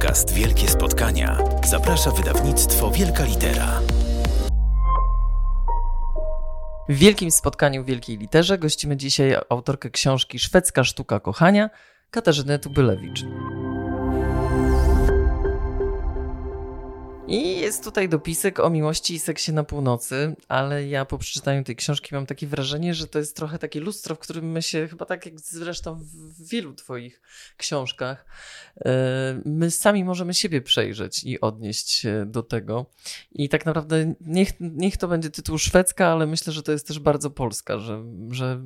podcast Wielkie Spotkania zaprasza wydawnictwo Wielka Litera. W wielkim spotkaniu w Wielkiej Literze gościmy dzisiaj autorkę książki Szwedzka Sztuka Kochania, Katarzynę Tubylewicz. I jest tutaj dopisek o miłości i seksie na północy, ale ja po przeczytaniu tej książki mam takie wrażenie, że to jest trochę takie lustro, w którym my się, chyba tak jak zresztą w wielu Twoich książkach, e, my sami możemy siebie przejrzeć i odnieść się do tego. I tak naprawdę niech, niech to będzie tytuł szwedzka, ale myślę, że to jest też bardzo polska, że, że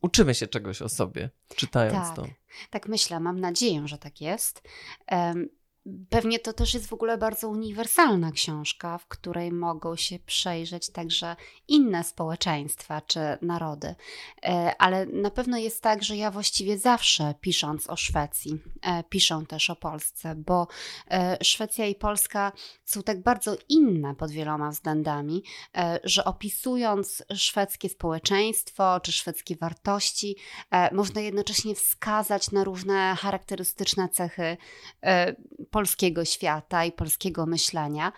uczymy się czegoś o sobie, czytając tak, to. Tak myślę, mam nadzieję, że tak jest. Pewnie to też jest w ogóle bardzo uniwersalna książka, w której mogą się przejrzeć także inne społeczeństwa czy narody. E, ale na pewno jest tak, że ja właściwie zawsze pisząc o Szwecji, e, piszę też o Polsce, bo e, Szwecja i Polska są tak bardzo inne pod wieloma względami, że opisując szwedzkie społeczeństwo czy szwedzkie wartości, można jednocześnie wskazać na różne charakterystyczne cechy polskiego świata i polskiego myślenia.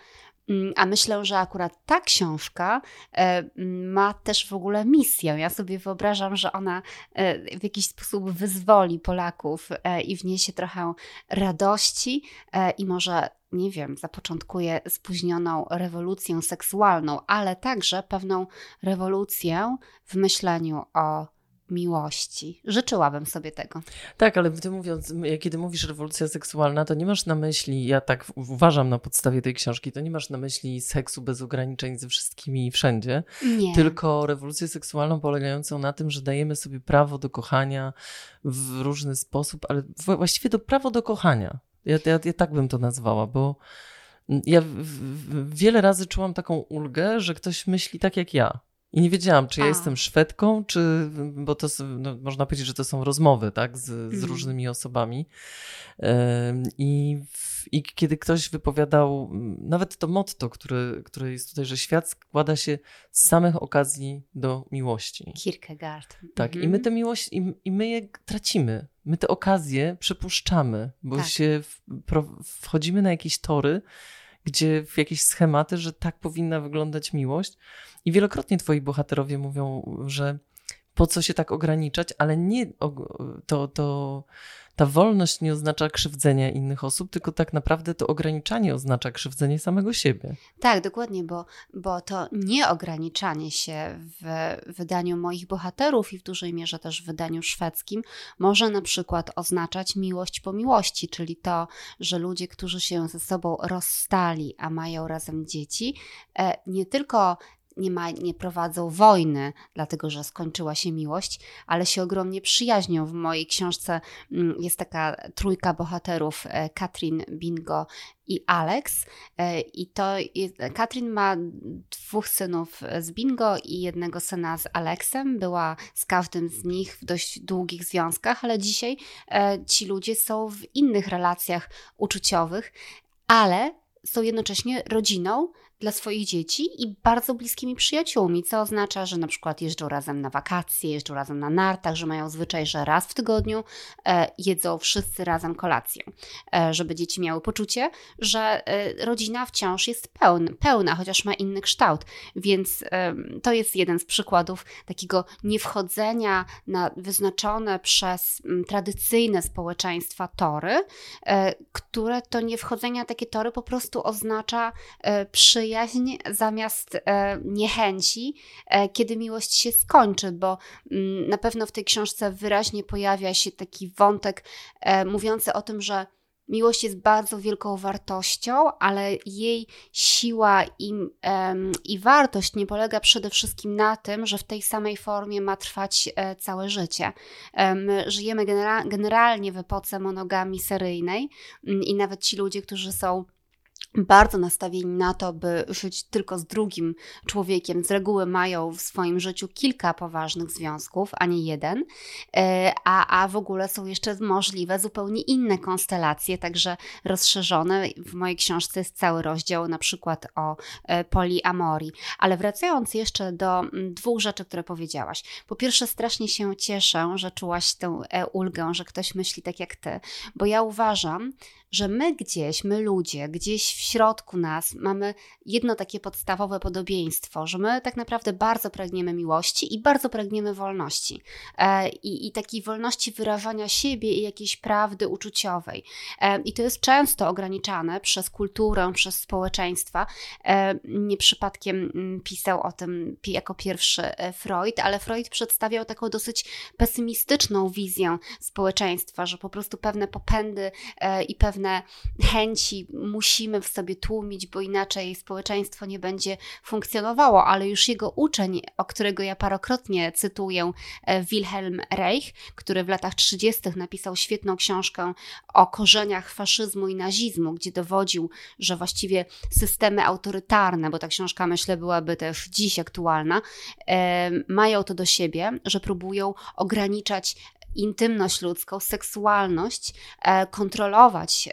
Mm, a myślę, że akurat ta książka e, ma też w ogóle misję. Ja sobie wyobrażam, że ona e, w jakiś sposób wyzwoli Polaków e, i wniesie trochę radości i może, nie wiem, zapoczątkuje spóźnioną rewolucję seksualną, ale także pewną rewolucję w myśleniu o miłości. Życzyłabym sobie tego. Tak, ale ty mówiąc, kiedy mówisz rewolucja seksualna, to nie masz na myśli, ja tak uważam na podstawie tej książki, to nie masz na myśli seksu bez ograniczeń ze wszystkimi i wszędzie, nie. tylko rewolucję seksualną polegającą na tym, że dajemy sobie prawo do kochania w różny sposób, ale właściwie to prawo do kochania. Ja, ja, ja tak bym to nazwała, bo ja w, w, wiele razy czułam taką ulgę, że ktoś myśli tak jak ja. I nie wiedziałam, czy ja A. jestem Szwedką, czy, bo to no, można powiedzieć, że to są rozmowy, tak, z, z mm. różnymi osobami. I, I kiedy ktoś wypowiadał, nawet to motto, które, które jest tutaj, że świat składa się z samych okazji do miłości. Kierkegaard. Tak, mhm. i my mhm. tę miłość, i, i my je tracimy. My te okazje przepuszczamy, bo tak. się w, wchodzimy na jakieś tory, gdzie w jakieś schematy, że tak powinna wyglądać miłość. I wielokrotnie twoi bohaterowie mówią, że po co się tak ograniczać, ale nie to, to ta wolność nie oznacza krzywdzenia innych osób, tylko tak naprawdę to ograniczanie oznacza krzywdzenie samego siebie. Tak, dokładnie, bo, bo to nieograniczanie się w wydaniu moich bohaterów i w dużej mierze też w wydaniu szwedzkim może na przykład oznaczać miłość po miłości, czyli to, że ludzie, którzy się ze sobą rozstali, a mają razem dzieci, e, nie tylko nie, ma, nie prowadzą wojny, dlatego że skończyła się miłość, ale się ogromnie przyjaźnią. W mojej książce mm, jest taka trójka bohaterów: e, Katrin, Bingo i Alex. E, I to Katrin ma dwóch synów z Bingo i jednego syna z Alexem. Była z każdym z nich w dość długich związkach, ale dzisiaj e, ci ludzie są w innych relacjach uczuciowych, ale są jednocześnie rodziną, dla swoich dzieci i bardzo bliskimi przyjaciółmi, co oznacza, że na przykład jeżdżą razem na wakacje, jeżdżą razem na nartach, że mają zwyczaj, że raz w tygodniu e, jedzą wszyscy razem kolację, e, żeby dzieci miały poczucie, że e, rodzina wciąż jest pełna, pełna, chociaż ma inny kształt. Więc e, to jest jeden z przykładów takiego niewchodzenia na wyznaczone przez m, tradycyjne społeczeństwa tory, e, które to niewchodzenia takie tory po prostu oznacza e, przyjęcie przyjaźń zamiast e, niechęci, e, kiedy miłość się skończy, bo mm, na pewno w tej książce wyraźnie pojawia się taki wątek e, mówiący o tym, że Miłość jest bardzo wielką wartością, ale jej siła i, i wartość nie polega przede wszystkim na tym, że w tej samej formie ma trwać e, całe życie. My żyjemy genera generalnie w epoce monogami seryjnej mm, i nawet ci ludzie, którzy są bardzo nastawieni na to, by żyć tylko z drugim człowiekiem. Z reguły mają w swoim życiu kilka poważnych związków, a nie jeden, e, a, a w ogóle są jeszcze możliwe zupełnie inne konstelacje, także rozszerzone. W mojej książce jest cały rozdział na przykład o e, poliamorii. Ale wracając jeszcze do dwóch rzeczy, które powiedziałaś. Po pierwsze, strasznie się cieszę, że czułaś tę e, ulgę, że ktoś myśli tak jak ty, bo ja uważam, że my gdzieś, my ludzie, gdzieś w środku nas mamy jedno takie podstawowe podobieństwo, że my tak naprawdę bardzo pragniemy miłości i bardzo pragniemy wolności. E, i, I takiej wolności wyrażania siebie i jakiejś prawdy uczuciowej. E, I to jest często ograniczane przez kulturę, przez społeczeństwa. E, nie przypadkiem mm, pisał o tym jako pierwszy Freud, ale Freud przedstawiał taką dosyć pesymistyczną wizję społeczeństwa, że po prostu pewne popędy i pewne chęci musimy w sobie tłumić, bo inaczej społeczeństwo nie będzie funkcjonowało, ale już jego uczeń, o którego ja parokrotnie cytuję, e, Wilhelm Reich, który w latach 30. napisał świetną książkę o korzeniach faszyzmu i nazizmu, gdzie dowodził, że właściwie systemy autorytarne, bo ta książka myślę byłaby też dziś aktualna, e, mają to do siebie, że próbują ograniczać intymność ludzką, seksualność, e, kontrolować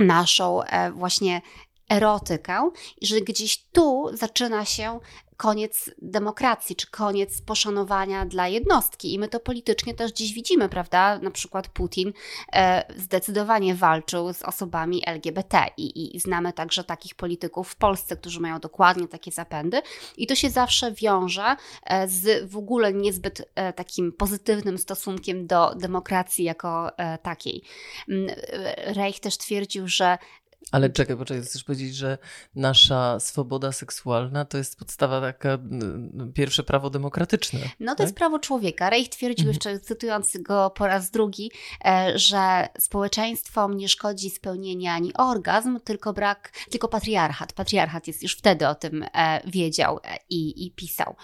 naszą e, właśnie erotykę, że gdzieś tu zaczyna się koniec demokracji, czy koniec poszanowania dla jednostki. I my to politycznie też dziś widzimy, prawda? Na przykład Putin e, zdecydowanie walczył z osobami LGBT i, i znamy także takich polityków w Polsce, którzy mają dokładnie takie zapędy. I to się zawsze wiąże e, z w ogóle niezbyt e, takim pozytywnym stosunkiem do demokracji jako takiej. Mm, Reich też twierdził, że ale czekaj, poczekaj, chcesz powiedzieć, że nasza swoboda seksualna to jest podstawa taka, pierwsze prawo demokratyczne. No to tak? jest prawo człowieka. Reich twierdził mhm. jeszcze, cytując go po raz drugi, e, że społeczeństwom nie szkodzi spełnienie ani orgazm, tylko brak, tylko patriarchat. Patriarchat jest już wtedy o tym e, wiedział e, i, i pisał.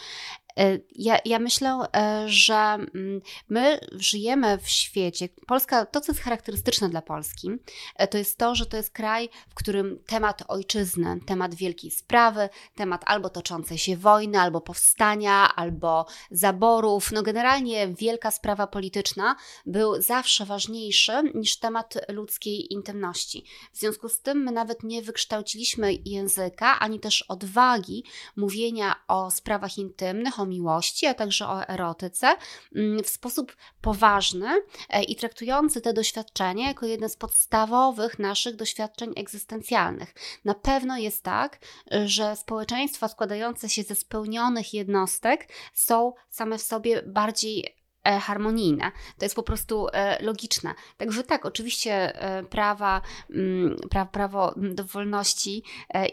E, ja, ja myślę, e, że mm, my żyjemy w świecie. Polska, to co jest charakterystyczne dla Polski, e, to jest to, że to jest kraj, w którym temat ojczyzny, temat wielkiej sprawy, temat albo toczącej się wojny, albo powstania, albo zaborów, no generalnie wielka sprawa polityczna był zawsze ważniejszy niż temat ludzkiej intymności. W związku z tym my nawet nie wykształciliśmy języka, ani też odwagi mówienia o sprawach intymnych, o miłości, a także o erotyce mm, w sposób poważny e, i traktujący te doświadczenie jako jedno z podstawowych naszych doświadczeń egzystencjalnych. Na pewno jest tak, że społeczeństwa składające się ze spełnionych jednostek są same w sobie bardziej harmonijne. To jest po prostu e, logiczne. Także tak, oczywiście e, prawa, mm, pra, prawo do wolności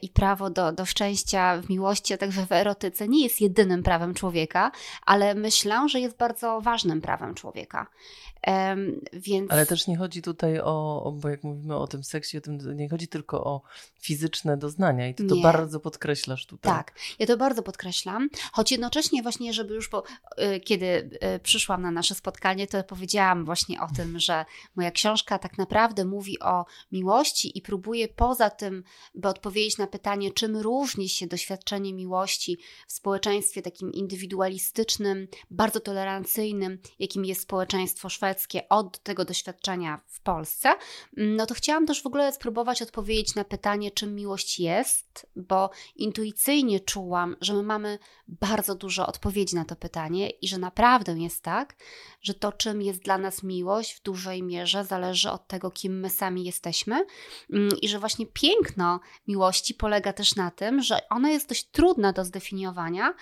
i prawo do, do szczęścia w miłości, a także w erotyce nie jest jedynym prawem człowieka, ale myślę, że jest bardzo ważnym prawem człowieka. Więc... Ale też nie chodzi tutaj o, bo jak mówimy o tym seksie, o tym, nie chodzi tylko o fizyczne doznania i ty to bardzo podkreślasz tutaj. Tak, ja to bardzo podkreślam, choć jednocześnie właśnie, żeby już, kiedy przyszłam na nasze spotkanie, to powiedziałam właśnie o tym, że moja książka tak naprawdę mówi o miłości i próbuje poza tym, by odpowiedzieć na pytanie, czym różni się doświadczenie miłości w społeczeństwie takim indywidualistycznym, bardzo tolerancyjnym, jakim jest społeczeństwo szwedzkie, od tego doświadczenia w Polsce, no to chciałam też w ogóle spróbować odpowiedzieć na pytanie, czym miłość jest, bo intuicyjnie czułam, że my mamy bardzo dużo odpowiedzi na to pytanie i że naprawdę jest tak, że to, czym jest dla nas miłość, w dużej mierze zależy od tego, kim my sami jesteśmy mm, i że właśnie piękno miłości polega też na tym, że ona jest dość trudna do zdefiniowania,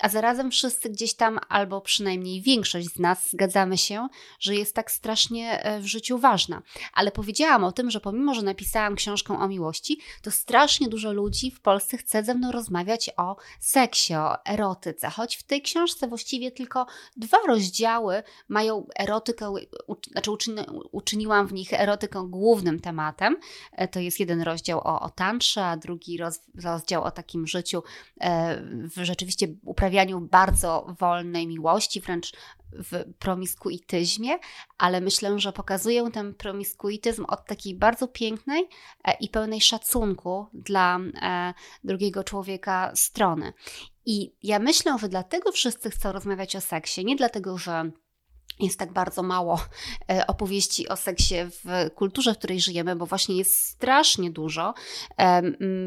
a zarazem wszyscy gdzieś tam, albo przynajmniej większość z nas zgadzamy się, że jest tak strasznie e, w życiu ważna. Ale powiedziałam o tym, że pomimo, że napisałam książkę o miłości, to strasznie dużo ludzi w Polsce chce ze mną rozmawiać o seksie, o erotyce, choć w tej książce właściwie tylko dwa rozdziały mają erotykę, znaczy uczyni, uczyniłam w nich erotykę głównym tematem. E, to jest jeden rozdział o, o tantrze, a drugi roz, rozdział o takim życiu e, w rzeczywiście uprawianiu bardzo wolnej miłości, wręcz w promiskuityzmie, ale myślę, że pokazuję ten promiskuityzm od takiej bardzo pięknej e, i pełnej szacunku dla e, drugiego człowieka strony. I ja myślę, że dlatego wszyscy chcą rozmawiać o seksie, nie dlatego, że jest tak bardzo mało e, opowieści o seksie w kulturze, w której żyjemy, bo właśnie jest strasznie dużo,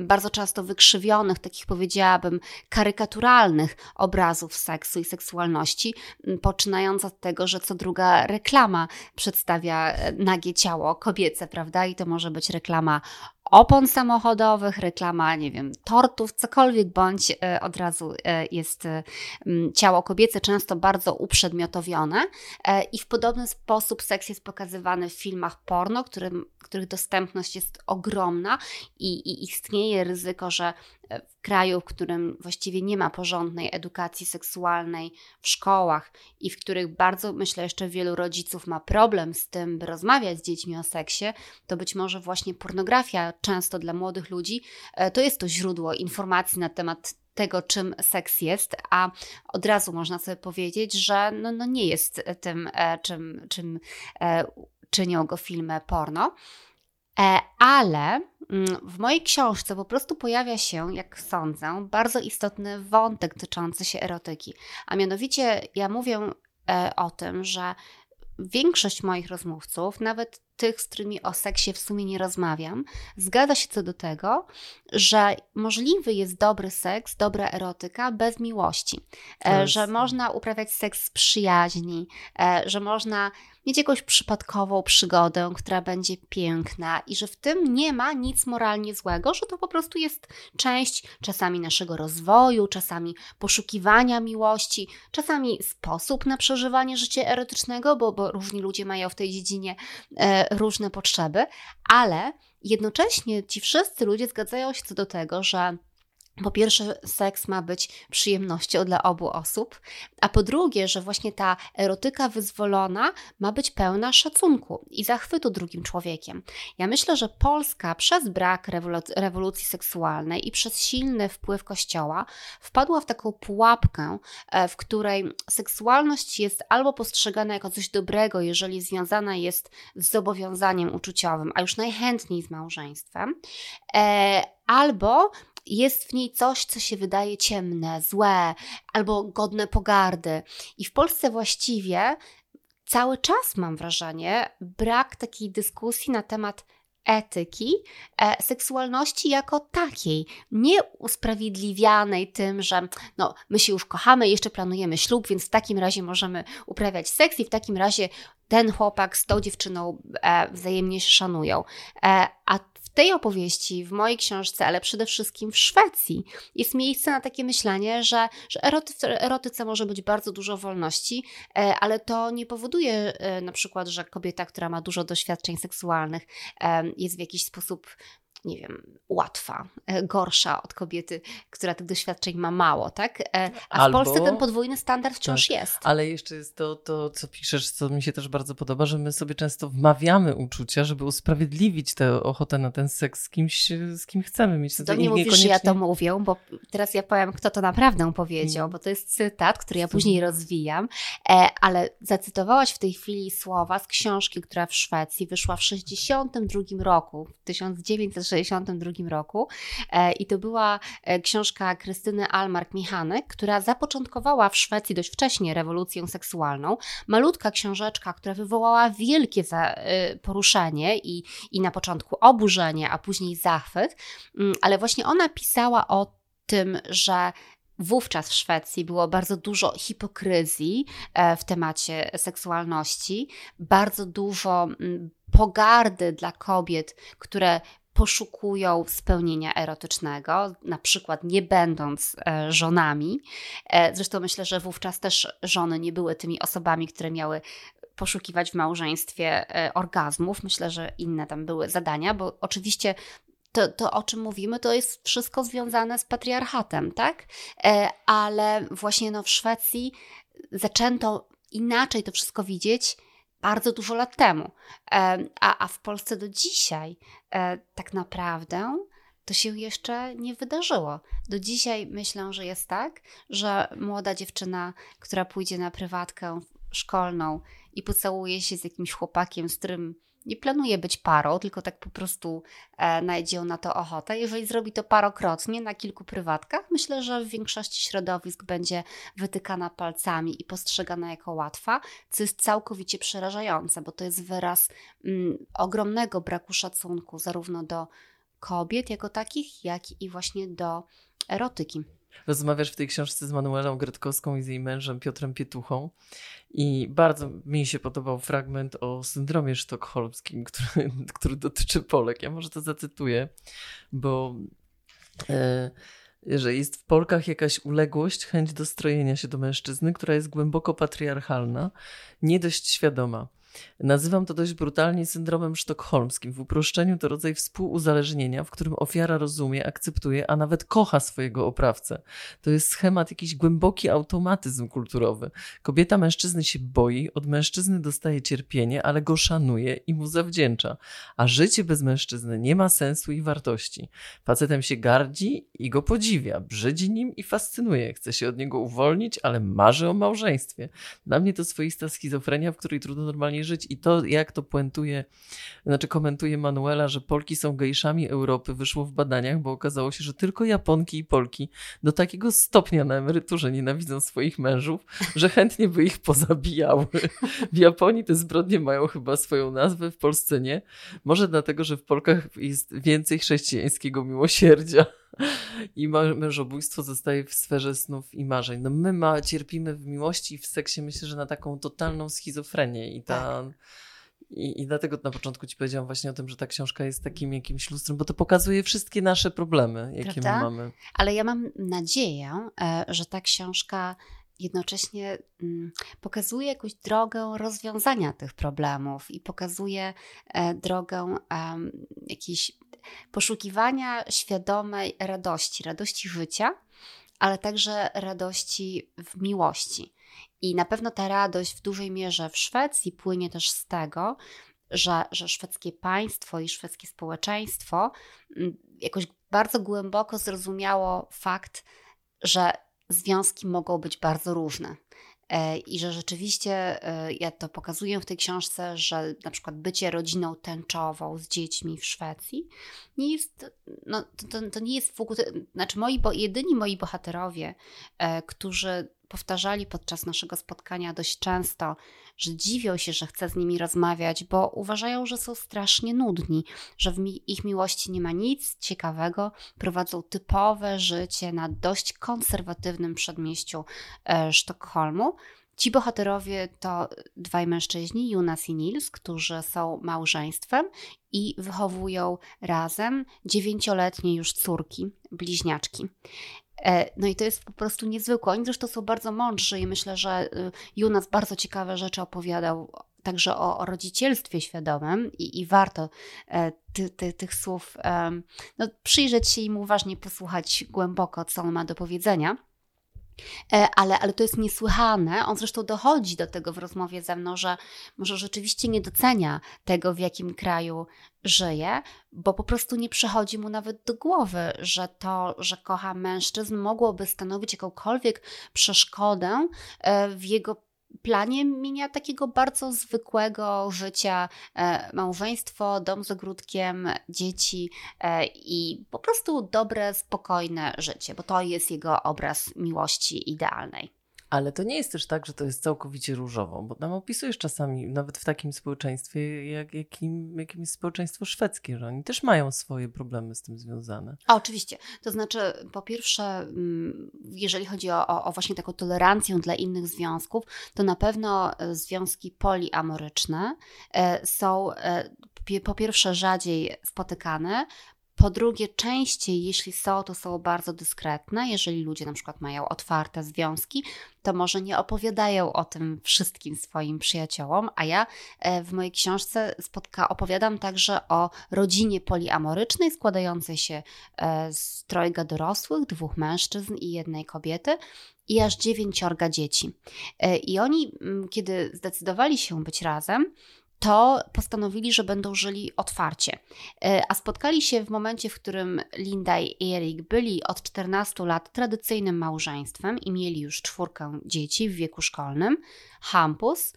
bardzo często wykrzywionych, takich powiedziałabym, karykaturalnych obrazów seksu i seksualności, poczynając od tego, że co druga reklama przedstawia e, nagie ciało kobiece, prawda? I to może być reklama opon samochodowych, reklama, nie wiem, tortów, cokolwiek bądź e, od razu e, jest e, ciało kobiece często bardzo uprzedmiotowione i w podobny sposób seks jest pokazywany w filmach porno, którym, których dostępność jest ogromna i, i istnieje ryzyko, że w kraju, w którym właściwie nie ma porządnej edukacji seksualnej w szkołach i w których bardzo, myślę, jeszcze wielu rodziców ma problem z tym, by rozmawiać z dziećmi o seksie, to być może właśnie pornografia, często dla młodych ludzi, e, to jest to źródło informacji na temat tego, czym seks jest, a od razu można sobie powiedzieć, że no, no nie jest tym, e, czym, czym e, czynią go filmy porno. Ale Mm, w mojej książce po prostu pojawia się, jak sądzę, bardzo istotny wątek dotyczący się erotyki. A mianowicie ja mówię e, o tym, że większość moich rozmówców, nawet tych, z którymi o seksie w sumie nie rozmawiam, zgadza się co do tego, że możliwy jest dobry seks, dobra erotyka bez miłości. E. Że można uprawiać seks z przyjaźni, e, że można mieć jakąś przypadkową przygodę, która będzie piękna i że w tym nie ma nic moralnie złego, że to po prostu jest część czasami naszego rozwoju, czasami poszukiwania miłości, czasami sposób na przeżywanie życia erotycznego, bo, bo różni ludzie mają w tej dziedzinie różne potrzeby, ale jednocześnie ci wszyscy ludzie zgadzają się co do tego, że po pierwsze, seks ma być przyjemnością dla obu osób, a po drugie, że właśnie ta erotyka wyzwolona ma być pełna szacunku i zachwytu drugim człowiekiem. Ja myślę, że Polska przez brak rewolucji seksualnej i przez silny wpływ Kościoła wpadła w taką pułapkę, e, w której seksualność jest albo postrzegana jako coś dobrego, jeżeli związana jest z zobowiązaniem uczuciowym, a już najchętniej z małżeństwem, e, albo jest w niej coś, co się wydaje ciemne, złe albo godne pogardy. I w Polsce właściwie cały czas mam wrażenie brak takiej dyskusji na temat etyki, e, seksualności jako takiej, nie usprawiedliwianej tym, że no, my się już kochamy, jeszcze planujemy ślub, więc w takim razie możemy uprawiać seks i w takim razie ten chłopak z tą dziewczyną e, wzajemnie się szanują. E, a tej opowieści, w mojej książce, ale przede wszystkim w Szwecji, jest miejsce na takie myślenie, że, że erotyce, erotyce może być bardzo dużo wolności, e, ale to nie powoduje e, na przykład, że kobieta, która ma dużo doświadczeń seksualnych, e, jest w jakiś sposób nie wiem, łatwa, e, gorsza od kobiety, która tych doświadczeń ma mało, tak? E, a Albo, w Polsce ten podwójny standard wciąż tak, jest. Ale jeszcze jest to, to, co piszesz, co mi się też bardzo podoba, że my sobie często wmawiamy uczucia, żeby usprawiedliwić tę ochotę na ten seks z kimś, z kim chcemy mieć. To nie mówisz, że ja to mówię, bo teraz ja powiem, kto to naprawdę powiedział, mm. bo to jest cytat, który ja później rozwijam, e, ale zacytowałaś w tej chwili słowa z książki, która w Szwecji wyszła w 62 roku, w 1960 1962 roku. E, I to była e, książka Krystyny Almark-Michanek, która zapoczątkowała w Szwecji dość wcześnie rewolucję seksualną. Malutka książeczka, która wywołała wielkie e, poruszenie i, i na początku oburzenie, a później zachwyt, mm, ale właśnie ona pisała o tym, że Wówczas w Szwecji było bardzo dużo hipokryzji w temacie seksualności, bardzo dużo mm, pogardy dla kobiet, które poszukują spełnienia erotycznego, na przykład nie będąc e, żonami. E, zresztą myślę, że wówczas też żony nie były tymi osobami, które miały poszukiwać w małżeństwie e, orgazmów. Myślę, że inne tam były zadania, bo oczywiście to, to, o czym mówimy, to jest wszystko związane z patriarchatem, tak? Ale właśnie no, w Szwecji zaczęto inaczej to wszystko widzieć bardzo dużo lat temu. A, a w Polsce do dzisiaj e, tak naprawdę to się jeszcze nie wydarzyło. Do dzisiaj myślę, że jest tak, że młoda dziewczyna, która pójdzie na prywatkę szkolną i pocałuje się z jakimś chłopakiem, z którym nie planuje być parą, tylko tak po prostu e, najdzie na to ochotę. Jeżeli zrobi to parokrotnie na kilku prywatkach, myślę, że w większości środowisk będzie wytykana palcami i postrzegana jako łatwa, co jest całkowicie przerażające, bo to jest wyraz mm, ogromnego braku szacunku zarówno do kobiet jako takich, jak i właśnie do erotyki. Rozmawiasz w tej książce z Manuelą Gretkowską i z jej mężem Piotrem Pietuchą. I bardzo mi się podobał fragment o syndromie sztokholmskim, który, który dotyczy Polek. Ja może to zacytuję, bo e, że jest w Polkach jakaś uległość, chęć dostrojenia się do mężczyzny, która jest głęboko patriarchalna, nie dość świadoma. Nazywam to dość brutalnie syndromem sztokholmskim. W uproszczeniu to rodzaj współuzależnienia, w którym ofiara rozumie, akceptuje, a nawet kocha swojego oprawcę. To jest schemat, jakiś głęboki automatyzm kulturowy. Kobieta mężczyzny się boi, od mężczyzny dostaje cierpienie, ale go szanuje i mu zawdzięcza. A życie bez mężczyzny nie ma sensu i wartości. Facetem się gardzi i go podziwia, brzydzi nim i fascynuje. Chce się od niego uwolnić, ale marzy o małżeństwie. Dla mnie to swoista schizofrenia, w której trudno normalnie i to, jak to puentuje, znaczy komentuje Manuela, że Polki są gejszami Europy, wyszło w badaniach, bo okazało się, że tylko Japonki i Polki do takiego stopnia na emeryturze nienawidzą swoich mężów, że chętnie by ich pozabijały. W Japonii te zbrodnie mają chyba swoją nazwę, w Polsce nie. Może dlatego, że w Polkach jest więcej chrześcijańskiego miłosierdzia i mężobójstwo zostaje w sferze snów i marzeń. No my ma, cierpimy w miłości i w seksie myślę, że na taką totalną schizofrenię i ta... Tak. I, I dlatego na początku ci powiedziałam właśnie o tym, że ta książka jest takim jakimś lustrem, bo to pokazuje wszystkie nasze problemy, jakie Prawda? my mamy. Ale ja mam nadzieję, e, że ta książka jednocześnie mm, pokazuje jakąś drogę rozwiązania tych problemów i pokazuje e, drogę jakiejś poszukiwania świadomej radości, radości życia, ale także radości w miłości. I na pewno ta radość w dużej mierze w Szwecji płynie też z tego, że, że szwedzkie państwo i szwedzkie społeczeństwo mm, jakoś bardzo głęboko zrozumiało fakt, że związki mogą być bardzo różne. E, I że rzeczywiście, e, ja to pokazuję w tej książce, że na przykład bycie rodziną tęczową z dziećmi w Szwecji nie jest, no, to, to nie jest w ogóle, znaczy moi, bo jedyni moi bohaterowie, e, którzy powtarzali podczas naszego spotkania dość często, że dziwią się, że chcę z nimi rozmawiać, bo uważają, że są strasznie nudni, że w mi ich miłości nie ma nic ciekawego, prowadzą typowe życie na dość konserwatywnym przedmieściu e, Sztokholmu. Ci bohaterowie to dwaj mężczyźni, Jonas i Nils, którzy są małżeństwem i wychowują razem dziewięcioletnie już córki, bliźniaczki. E, no i to jest po prostu niezwykłe. Oni zresztą są bardzo mądrzy i myślę, że y, Jonas bardzo ciekawe rzeczy opowiadał także o, o rodzicielstwie świadomym i, i warto e, ty, ty, tych słów no, przyjrzeć się im uważnie, posłuchać głęboko, co on ma do powiedzenia. E, ale, ale to jest niesłychane. On zresztą dochodzi do tego w rozmowie ze mną, że może rzeczywiście nie docenia tego, w jakim kraju żyje, bo po prostu nie przychodzi mu nawet do głowy, że to, że kocha mężczyzn, mogłoby stanowić jakąkolwiek przeszkodę e, w jego planie mienia takiego bardzo zwykłego życia, e, małżeństwo, dom z ogródkiem, dzieci e, i po prostu dobre, spokojne życie, bo to jest jego obraz miłości idealnej. Ale to nie jest też tak, że to jest całkowicie różowo, bo nam opisujesz czasami, nawet w takim społeczeństwie, jak, jakim, jakim jest społeczeństwo szwedzkie, że oni też mają swoje problemy z tym związane. A, oczywiście. To znaczy, po pierwsze, mm, jeżeli chodzi o, o, o właśnie taką tolerancję dla innych związków, to na pewno e, związki poliamoryczne e, są e, po pierwsze rzadziej spotykane, po drugie, częściej, jeśli są, to są bardzo dyskretne. Jeżeli ludzie na przykład mają otwarte związki, to może nie opowiadają o tym wszystkim swoim przyjaciołom, a ja e, w mojej książce spotka, opowiadam także o rodzinie poliamorycznej składającej się e, z trojga dorosłych, dwóch mężczyzn i jednej kobiety i aż dziewięciorga dzieci. E, I oni, kiedy zdecydowali się być razem, to postanowili, że będą żyli otwarcie. E, a spotkali się w momencie, w którym Linda i Erik byli od 14 lat tradycyjnym małżeństwem i mieli już czwórkę dzieci w wieku szkolnym. Hampus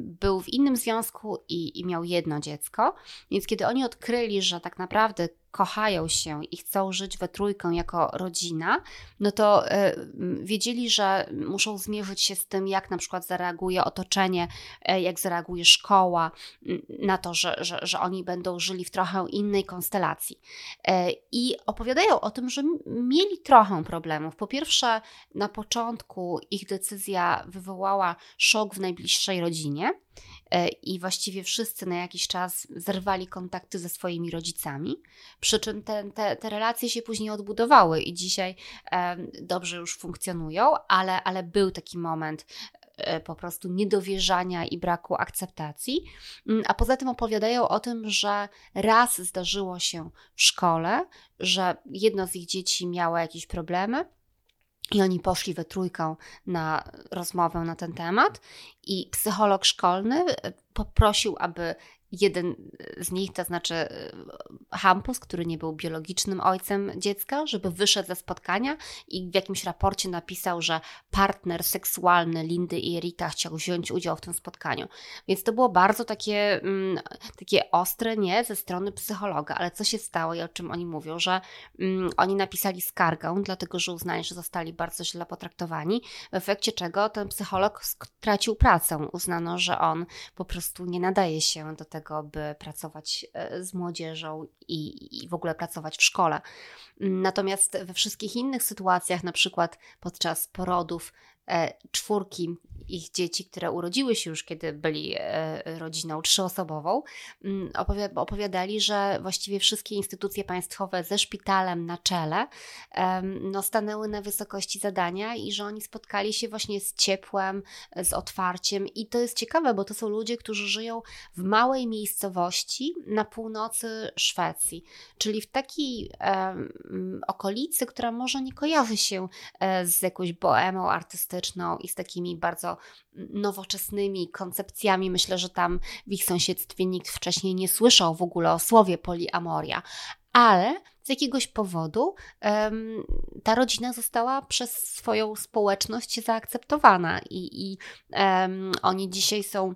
był w innym związku i, i miał jedno dziecko, więc kiedy oni odkryli, że tak naprawdę kochają się i chcą żyć we trójkę jako rodzina, no to e, wiedzieli, że muszą zmierzyć się z tym, jak na przykład zareaguje otoczenie, e, jak zareaguje szkoła na to, że, że, że oni będą żyli w trochę innej konstelacji. E, I opowiadają o tym, że mieli trochę problemów. Po pierwsze, na początku ich decyzja wywołała szok w najbliższej rodzinie i właściwie wszyscy na jakiś czas zerwali kontakty ze swoimi rodzicami, przy czym te, te, te relacje się później odbudowały i dzisiaj e, dobrze już funkcjonują, ale, ale był taki moment e, po prostu niedowierzania i braku akceptacji. Mm, a poza tym opowiadają o tym, że raz zdarzyło się w szkole, że jedno z ich dzieci miało jakieś problemy i oni poszli we trójkę na rozmowę na ten temat, i psycholog szkolny e, poprosił, aby jeden z nich, to znaczy e, Hampus, który nie był biologicznym ojcem dziecka, żeby wyszedł ze spotkania i w jakimś raporcie napisał, że partner seksualny Lindy i Erika chciał wziąć udział w tym spotkaniu. Więc to było bardzo takie, mm, takie ostre nie ze strony psychologa, ale co się stało i o czym oni mówią, że mm, oni napisali skargę, dlatego że uznali, że zostali bardzo źle potraktowani, w efekcie czego ten psycholog stracił pracę. Uznano, że on po prostu nie nadaje się do tego, tego, by pracować e, z młodzieżą i, i w ogóle pracować w szkole. Natomiast we wszystkich innych sytuacjach, na przykład podczas porodów, czwórki ich dzieci, które urodziły się już, kiedy byli e, rodziną trzyosobową, mm, opowiadali, że właściwie wszystkie instytucje państwowe ze szpitalem na czele no, stanęły na wysokości zadania i że oni spotkali się właśnie z ciepłem, z otwarciem. I to jest ciekawe, bo to są ludzie, którzy żyją w małej miejscowości na północy Szwecji, czyli w takiej okolicy, która może nie kojarzy się e, z jakąś boemą artystyczną i z takimi bardzo nowoczesnymi koncepcjami. Myślę, że tam w ich sąsiedztwie nikt wcześniej nie słyszał w ogóle o słowie poliamoria, ale z jakiegoś powodu um, ta rodzina została przez swoją społeczność zaakceptowana i, i um, oni dzisiaj są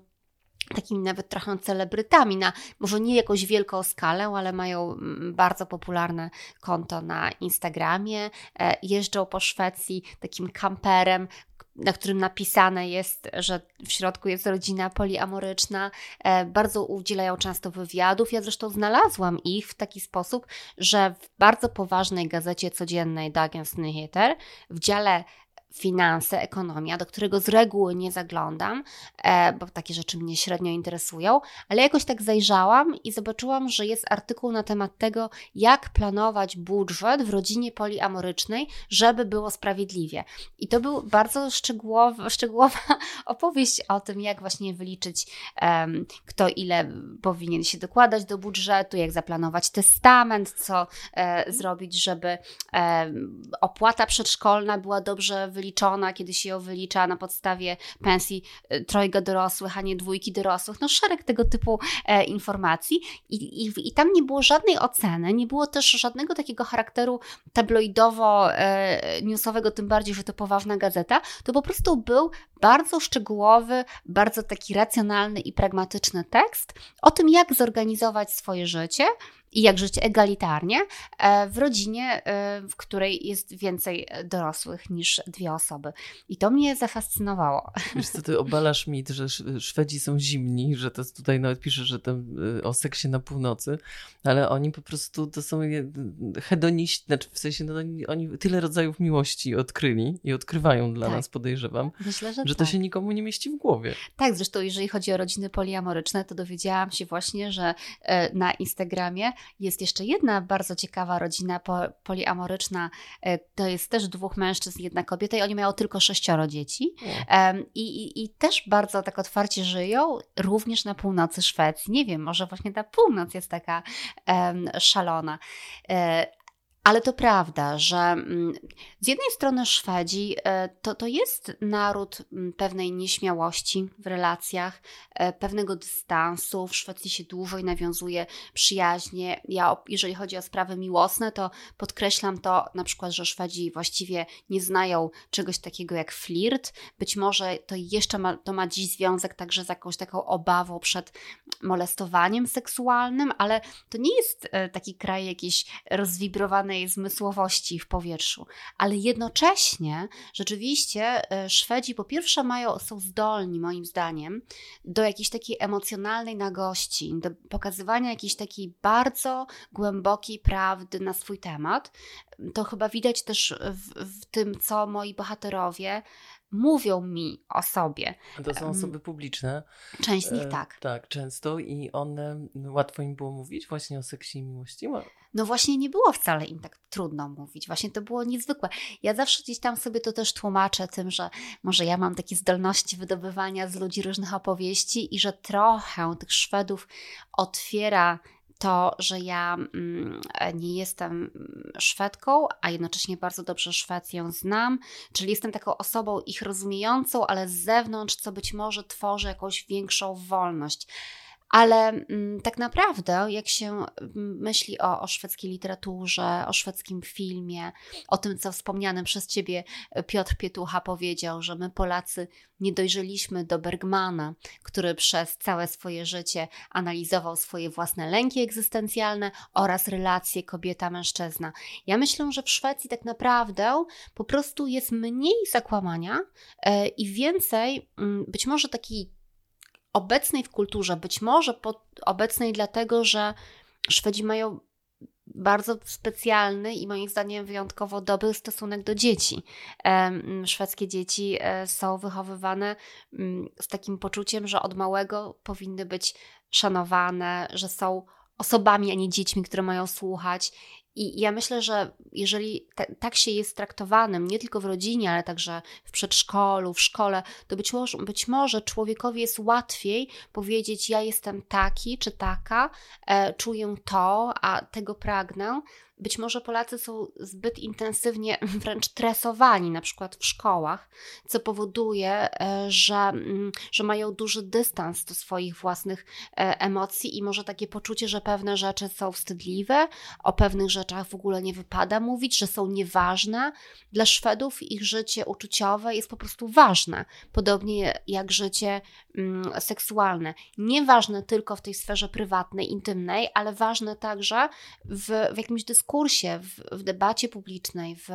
takimi nawet trochę celebrytami, na może nie jakąś wielką skalę, ale mają mm, bardzo popularne konto na Instagramie, e, jeżdżą po Szwecji takim kamperem, na którym napisane jest, że w środku jest rodzina poliamoryczna. E, bardzo udzielają często wywiadów. Ja zresztą znalazłam ich w taki sposób, że w bardzo poważnej gazecie codziennej Dagens Nyheter w dziale finanse, ekonomia, do którego z reguły nie zaglądam, e, bo takie rzeczy mnie średnio interesują, ale jakoś tak zajrzałam i zobaczyłam, że jest artykuł na temat tego, jak planować budżet w rodzinie poliamorycznej, żeby było sprawiedliwie. I to był bardzo szczegółowa, szczegółowa opowieść o tym, jak właśnie wyliczyć, kto ile powinien się dokładać do budżetu, jak zaplanować testament, co e, zrobić, żeby opłata przedszkolna była dobrze wyliczona, wyliczona, kiedy się ją wylicza na podstawie pensji e, trojga dorosłych, a nie dwójki dorosłych. No szereg tego typu e, informacji I, i, i tam nie było żadnej oceny, nie było też żadnego takiego charakteru tabloidowo-newsowego, e, tym bardziej, że to poważna gazeta. To po prostu był bardzo szczegółowy, bardzo taki racjonalny i pragmatyczny tekst o tym, jak zorganizować swoje życie, i jak żyć egalitarnie e, w rodzinie, e, w której jest więcej dorosłych niż dwie osoby. I to mnie zafascynowało. Wiesz co, ty obalasz mit, że Szwedzi są zimni, że to tutaj nawet pisze, że tam e, o seksie na północy, ale oni po prostu to są hedoniści, znaczy w sensie no, oni tyle rodzajów miłości odkryli i odkrywają dla tak. nas, podejrzewam, Myślę, że, że to tak. się nikomu nie mieści w głowie. Tak, zresztą jeżeli chodzi o rodziny poliamoryczne, to dowiedziałam się właśnie, że na Instagramie jest jeszcze jedna bardzo ciekawa rodzina poliamoryczna. E, to jest też dwóch mężczyzn, jedna kobieta i oni mają tylko sześcioro dzieci. I, i, I też bardzo tak otwarcie żyją, również na północy Szwecji. Nie wiem, może właśnie ta północ jest taka um, szalona. E, Ale to prawda, że mm, z jednej strony Szwedzi e, to, to jest naród mm, pewnej nieśmiałości w relacjach, e, pewnego dystansu. W Szwecji się dłużej nawiązuje przyjaźnie. Ja, jeżeli chodzi o sprawy miłosne, to podkreślam to na przykład, że Szwedzi właściwie nie znają czegoś takiego jak flirt. Być może to jeszcze ma, to ma dziś związek także z jakąś taką obawą przed molestowaniem seksualnym, ale to nie jest e, taki kraj jakiś rozwibrowany zmysłowości w powietrzu, ale jednocześnie rzeczywiście e, Szwedzi po pierwsze mają, są zdolni moim zdaniem do jakiejś takiej emocjonalnej nagości, do pokazywania jakiejś takiej bardzo głębokiej prawdy na swój temat. To chyba widać też w, w tym, co moi bohaterowie mówią mi o sobie. To są osoby publiczne. Część z nich tak. E, tak, często i one, łatwo im było mówić właśnie o seksie i miłości? No właśnie nie było wcale im tak trudno mówić, właśnie to było niezwykłe. Ja zawsze gdzieś tam sobie to też tłumaczę tym, że może ja mam takie zdolności wydobywania z ludzi różnych opowieści i że trochę tych Szwedów otwiera to, że ja mm, nie jestem Szwedką, a jednocześnie bardzo dobrze Szwecję znam, czyli jestem taką osobą ich rozumiejącą, ale z zewnątrz, co być może tworzy jakąś większą wolność. Ale mm, tak naprawdę, jak się mm, myśli o, o szwedzkiej literaturze, o szwedzkim filmie, o tym, co wspomniany przez ciebie e, Piotr Pietucha powiedział, że my Polacy nie dojrzeliśmy do Bergmana, który przez całe swoje życie analizował swoje własne lęki egzystencjalne oraz relacje kobieta-mężczyzna. Ja myślę, że w Szwecji tak naprawdę po prostu jest mniej zakłamania e, i więcej, mm, być może takiej obecnej w kulturze, być może obecnej dlatego, że Szwedzi mają bardzo specjalny i moim zdaniem wyjątkowo dobry stosunek do dzieci. Szwedzkie dzieci e, są wychowywane mm, z takim poczuciem, że od małego powinny być szanowane, że są osobami, a nie dziećmi, które mają słuchać i ja myślę, że jeżeli tak się jest traktowanym, nie tylko w rodzinie, ale także w przedszkolu, w szkole, to być może, być może człowiekowi jest łatwiej powiedzieć: Ja jestem taki czy taka, e, czuję to, a tego pragnę, być może Polacy są zbyt intensywnie wręcz tresowani, na przykład w szkołach, co powoduje, e, że, mm, że mają duży dystans do swoich własnych e, emocji i może takie poczucie, że pewne rzeczy są wstydliwe, o pewnych rzeczach w ogóle nie wypada mówić, że są nieważne. Dla Szwedów ich życie uczuciowe jest po prostu ważne, podobnie jak życie mm, seksualne. Nieważne tylko w tej sferze prywatnej, intymnej, ale ważne także w, w jakimś dyskusji dyskursie, w, w debacie publicznej, w,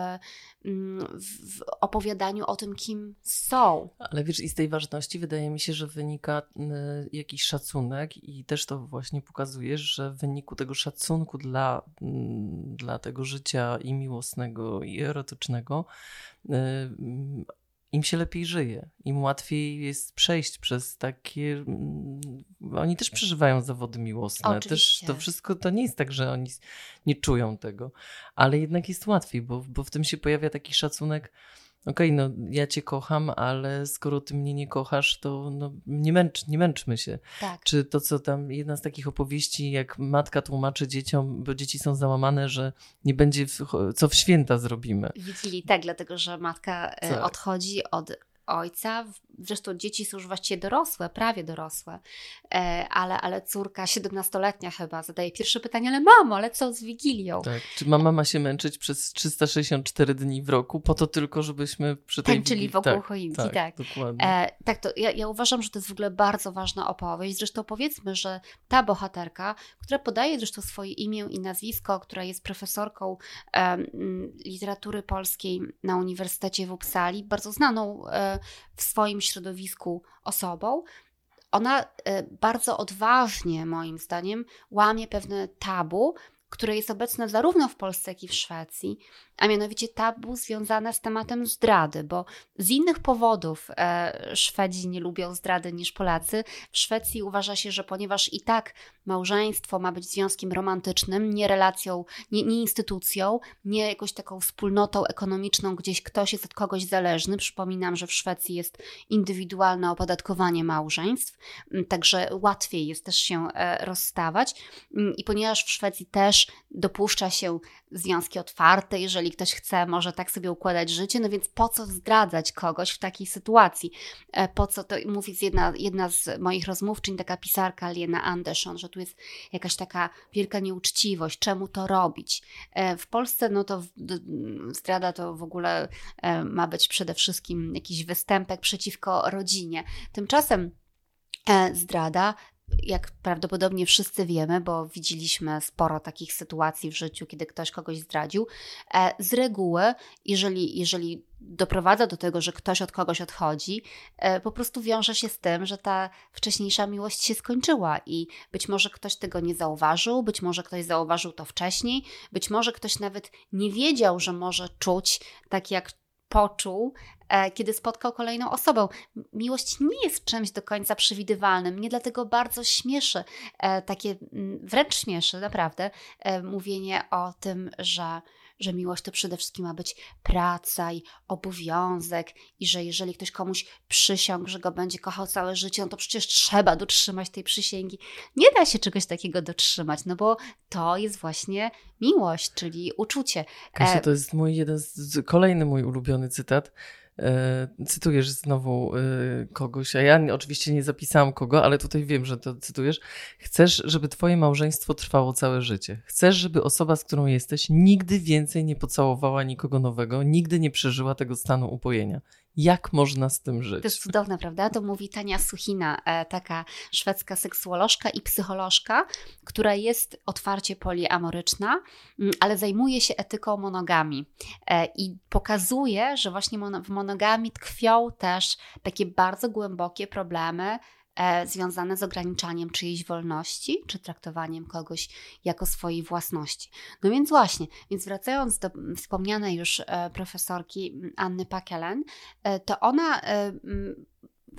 mm, w, opowiadaniu o tym, kim są. Ale wiesz, i z tej ważności wydaje mi się, że wynika y, jakiś szacunek, i też to właśnie pokazuje, że w wyniku tego szacunku dla, mm, dla tego życia i miłosnego, i erotycznego, y, im się lepiej żyje, im łatwiej jest przejść przez takie. Mm, oni też przeżywają zawody miłosne. Oczywiście. Też to wszystko to nie jest tak, że oni nie czują tego, ale jednak jest łatwiej, bo, bo w tym się pojawia taki szacunek okej, no ja cię kocham, ale skoro ty mnie nie kochasz, to no, nie, męcz, nie męczmy się. Tak. Czy to, co tam, jedna z takich opowieści, jak matka tłumaczy dzieciom, bo dzieci są załamane, że nie będzie, w, co w święta zrobimy. Widzieli, tak, dlatego, że matka e, tak. odchodzi od ojca. Zresztą dzieci są już właściwie dorosłe, prawie dorosłe, e, ale, ale córka, 17-letnia chyba, zadaje pierwsze pytanie, ale mamo, ale co z Wigilią? Tak. Czy mama ma się męczyć przez 364 dni w roku, po to tylko, żebyśmy przy tej Tańczyli Wigilii... wokół tak, choinki, tak. Tak, dokładnie. E, tak, to ja, ja uważam, że to jest w ogóle bardzo ważna opowieść. Zresztą powiedzmy, że ta bohaterka, która podaje zresztą swoje imię i nazwisko, która jest profesorką e, literatury polskiej na Uniwersytecie w Uppsali, bardzo znaną e, w swoim środowisku osobą, ona e, bardzo odważnie, moim zdaniem, łamie pewne tabu, które jest obecne zarówno w Polsce, jak i w Szwecji, a mianowicie tabu związane z tematem zdrady, bo z innych powodów e, Szwedzi nie lubią zdrady niż Polacy. W Szwecji uważa się, że ponieważ i tak małżeństwo ma być związkiem romantycznym, nie relacją, nie, nie instytucją, nie jakąś taką wspólnotą ekonomiczną, gdzieś ktoś jest od kogoś zależny. Przypominam, że w Szwecji jest indywidualne opodatkowanie małżeństw, także łatwiej jest też się e, rozstawać. I ponieważ w Szwecji też dopuszcza się związki otwarte, jeżeli ktoś chce, może tak sobie układać życie, no więc po co zdradzać kogoś w takiej sytuacji? E, po co to mówi jedna, jedna z moich rozmówczyń, taka pisarka Lena Anderson, że tu jest jakaś taka wielka nieuczciwość, czemu to robić? E, w Polsce, no to zdrada to w ogóle e, ma być przede wszystkim jakiś występek przeciwko rodzinie. Tymczasem zdrada jak prawdopodobnie wszyscy wiemy, bo widzieliśmy sporo takich sytuacji w życiu, kiedy ktoś kogoś zdradził, e, z reguły, jeżeli, jeżeli doprowadza do tego, że ktoś od kogoś odchodzi, e, po prostu wiąże się z tym, że ta wcześniejsza miłość się skończyła i być może ktoś tego nie zauważył, być może ktoś zauważył to wcześniej, być może ktoś nawet nie wiedział, że może czuć tak jak poczuł, e, kiedy spotkał kolejną osobę. Miłość nie jest czymś do końca przewidywalnym. Mnie dlatego bardzo śmieszy, e, takie mm, wręcz śmieszy, naprawdę, e, mówienie o tym, że że miłość to przede wszystkim ma być praca i obowiązek, i że jeżeli ktoś komuś przysiągł, że go będzie kochał całe życie, no to przecież trzeba dotrzymać tej przysięgi. Nie da się czegoś takiego dotrzymać, no bo to jest właśnie miłość, czyli uczucie. Kasia, to jest mój jeden, z, kolejny mój ulubiony cytat. E, cytujesz znowu e, kogoś, a ja oczywiście nie zapisałam kogo, ale tutaj wiem, że to cytujesz. Chcesz, żeby twoje małżeństwo trwało całe życie. Chcesz, żeby osoba, z którą jesteś, nigdy więcej nie pocałowała nikogo nowego, nigdy nie przeżyła tego stanu upojenia. Jak można z tym żyć? To jest cudowne, prawda? To mówi Tania Suchina, e, taka szwedzka seksuolożka i psycholożka, która jest otwarcie poliamoryczna, mm, ale zajmuje się etyką monogami e, i pokazuje, że właśnie w monogami tkwią też takie bardzo głębokie problemy związane z ograniczaniem czyjejś wolności, czy traktowaniem kogoś jako swojej własności. No więc właśnie, więc wracając do wspomnianej już e, profesorki Anny Pakelen, e, to ona e,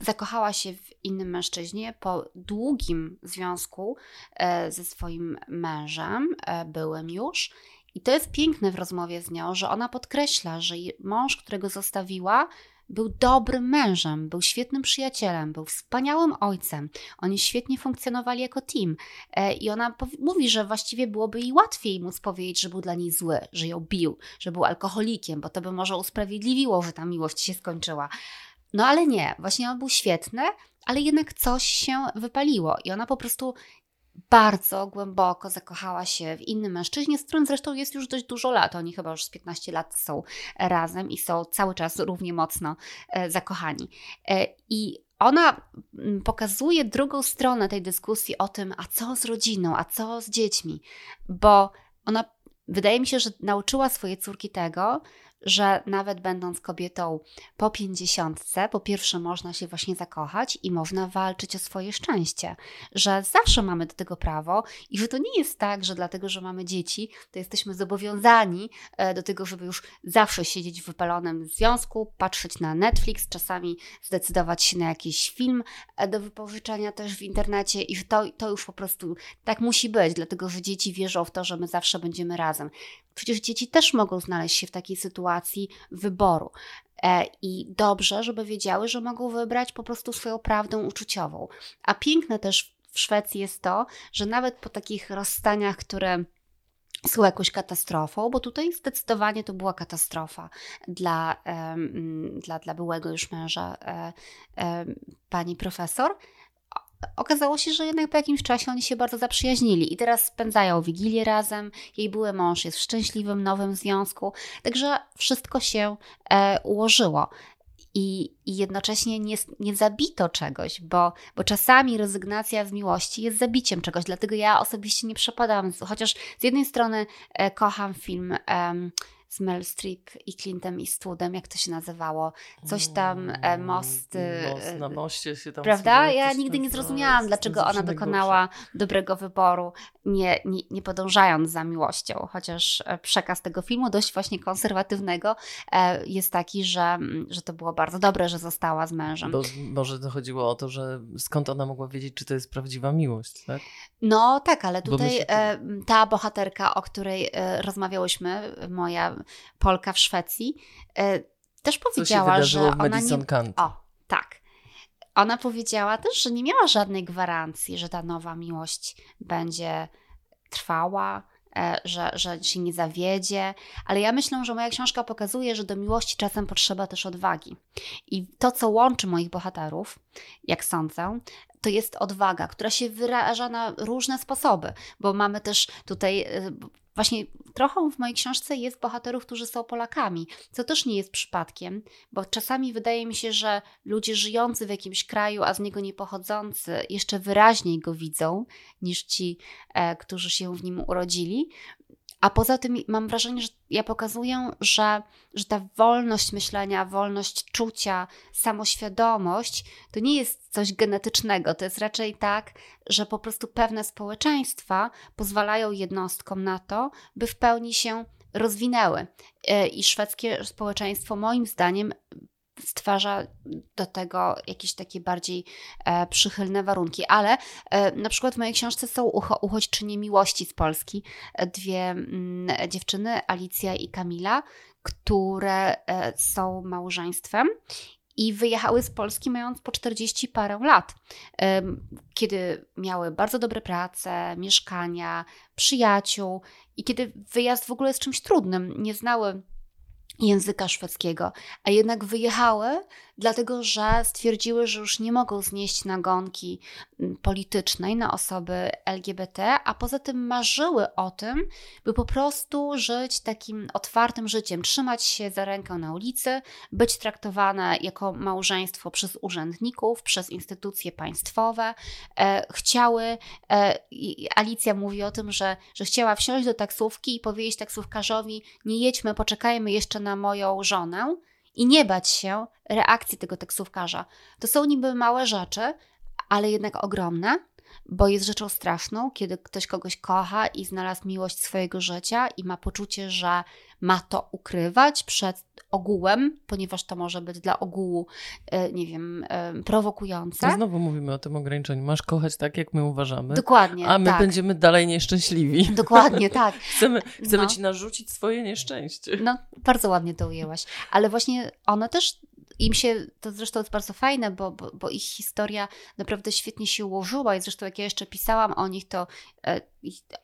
zakochała się w innym mężczyźnie po długim związku e, ze swoim mężem, e, byłem już. I to jest piękne w rozmowie z nią, że ona podkreśla, że mąż, którego zostawiła, był dobrym mężem, był świetnym przyjacielem, był wspaniałym ojcem. Oni świetnie funkcjonowali jako team. E, I ona mówi, że właściwie byłoby jej łatwiej móc powiedzieć, że był dla niej zły, że ją bił, że był alkoholikiem, bo to by może usprawiedliwiło, że ta miłość się skończyła. No ale nie, właśnie on był świetny, ale jednak coś się wypaliło i ona po prostu bardzo głęboko zakochała się w innym mężczyźnie, z którym zresztą jest już dość dużo lat. Oni chyba już z 15 lat są razem i są cały czas równie mocno e, zakochani. E, I ona mm, pokazuje drugą stronę tej dyskusji o tym, a co z rodziną, a co z dziećmi, bo ona wydaje mi się, że nauczyła swoje córki tego, że nawet będąc kobietą po pięćdziesiątce, po pierwsze można się właśnie zakochać i można walczyć o swoje szczęście, że zawsze mamy do tego prawo i że to nie jest tak, że dlatego, że mamy dzieci, to jesteśmy zobowiązani e, do tego, żeby już zawsze siedzieć w wypalonym związku, patrzeć na Netflix, czasami zdecydować się na jakiś film e, do wypożyczenia też w internecie i że to, to już po prostu tak musi być, dlatego że dzieci wierzą w to, że my zawsze będziemy razem. Przecież dzieci też mogą znaleźć się w takiej sytuacji wyboru. E, I dobrze, żeby wiedziały, że mogą wybrać po prostu swoją prawdę uczuciową. A piękne też w Szwecji jest to, że nawet po takich rozstaniach, które są jakąś katastrofą, bo tutaj zdecydowanie to była katastrofa dla, dla, dla byłego już męża um, pani profesor okazało się, że jednak po jakimś czasie oni się bardzo zaprzyjaźnili i teraz spędzają wigilię razem. Jej były mąż jest w szczęśliwym nowym związku, także wszystko się e, ułożyło. I, i jednocześnie nie, nie zabito czegoś, bo, bo czasami rezygnacja z miłości jest zabiciem czegoś, dlatego ja osobiście nie przepadam, chociaż z jednej strony e, kocham film z Mel Streep i Clintem Eastwoodem, jak to się nazywało? Coś tam, e, mosty... Most, e, na moście się tam... Prawda? Ja nigdy nie zrozumiałam, dlaczego ona dokonała dobrego wyboru, nie, nie, nie podążając za miłością. Chociaż e, przekaz tego filmu, dość właśnie konserwatywnego, e, jest taki, że, że to było bardzo dobre, że została z mężem. Bo może to chodziło o to, że skąd ona mogła wiedzieć, czy to jest prawdziwa miłość, tak? No tak, ale tutaj myślę- e, ta bohaterka, o której e, rozmawiałyśmy, moja Polka w Szwecji, e, też powiedziała, że ona Madison nie... O, tak. Ona powiedziała też, że nie miała żadnej gwarancji, że ta nowa miłość będzie trwała, e, że, że się nie zawiedzie, ale ja myślę, że moja książka pokazuje, że do miłości czasem potrzeba też odwagi. I to, co łączy moich bohaterów, jak sądzę, to jest odwaga, która się wyraża na różne sposoby, bo mamy też tutaj e, właśnie trochę w mojej książce jest bohaterów, którzy są Polakami, co też nie jest przypadkiem, bo czasami wydaje mi się, że ludzie żyjący w jakimś kraju, a z niego nie pochodzący, jeszcze wyraźniej go widzą niż ci, e, którzy się w nim urodzili. A poza tym mam wrażenie, że ja pokazuję, że, że ta wolność myślenia, wolność czucia, samoświadomość to nie jest coś genetycznego. To jest raczej tak, że po prostu pewne społeczeństwa pozwalają jednostkom na to, by w pełni się rozwinęły. E, I szwedzkie społeczeństwo, moim zdaniem, stwarza do tego jakieś takie bardziej e, przychylne warunki. Ale e, na przykład w mojej książce są ucho, uchodźczynie miłości z Polski. E, Dwie mm, dziewczyny, Alicja i Kamila, które e, są małżeństwem i wyjechały z Polski mając po 40 parę lat, kiedy miały bardzo dobre prace, mieszkania, przyjaciół i kiedy wyjazd w ogóle jest czymś trudnym, nie znały języka szwedzkiego, a jednak wyjechały, dlatego że stwierdziły, że już nie mogą znieść nagonki mm, politycznej na osoby LGBT, a poza tym marzyły o tym, by po prostu żyć takim otwartym życiem, trzymać się za rękę na ulicy, być traktowane jako małżeństwo przez urzędników, przez instytucje państwowe. E, chciały, e, Alicja mówi o tym, że, że chciała wsiąść do taksówki i powiedzieć taksówkarzowi: Nie jedźmy, poczekajmy jeszcze na moją żonę i nie bać się reakcji tego taksówkarza. To są niby małe rzeczy, ale jednak ogromne, bo jest rzeczą straszną, kiedy ktoś kogoś kocha i znalazł miłość swojego życia i ma poczucie, że ma to ukrywać przed ogółem, ponieważ to może być dla ogółu, e, nie wiem, e, prowokujące. To znowu mówimy o tym ograniczeniu. Masz kochać tak, jak my uważamy, Dokładnie. a my tak. będziemy dalej nieszczęśliwi. Dokładnie, tak. Chcemy, chcemy No. ci narzucić swoje nieszczęście. No, bardzo ładnie to ujęłaś. Ale właśnie one też, im się, to zresztą jest bardzo fajne, bo, bo, bo ich historia naprawdę świetnie się ułożyła i zresztą jak ja jeszcze pisałam o nich, to e,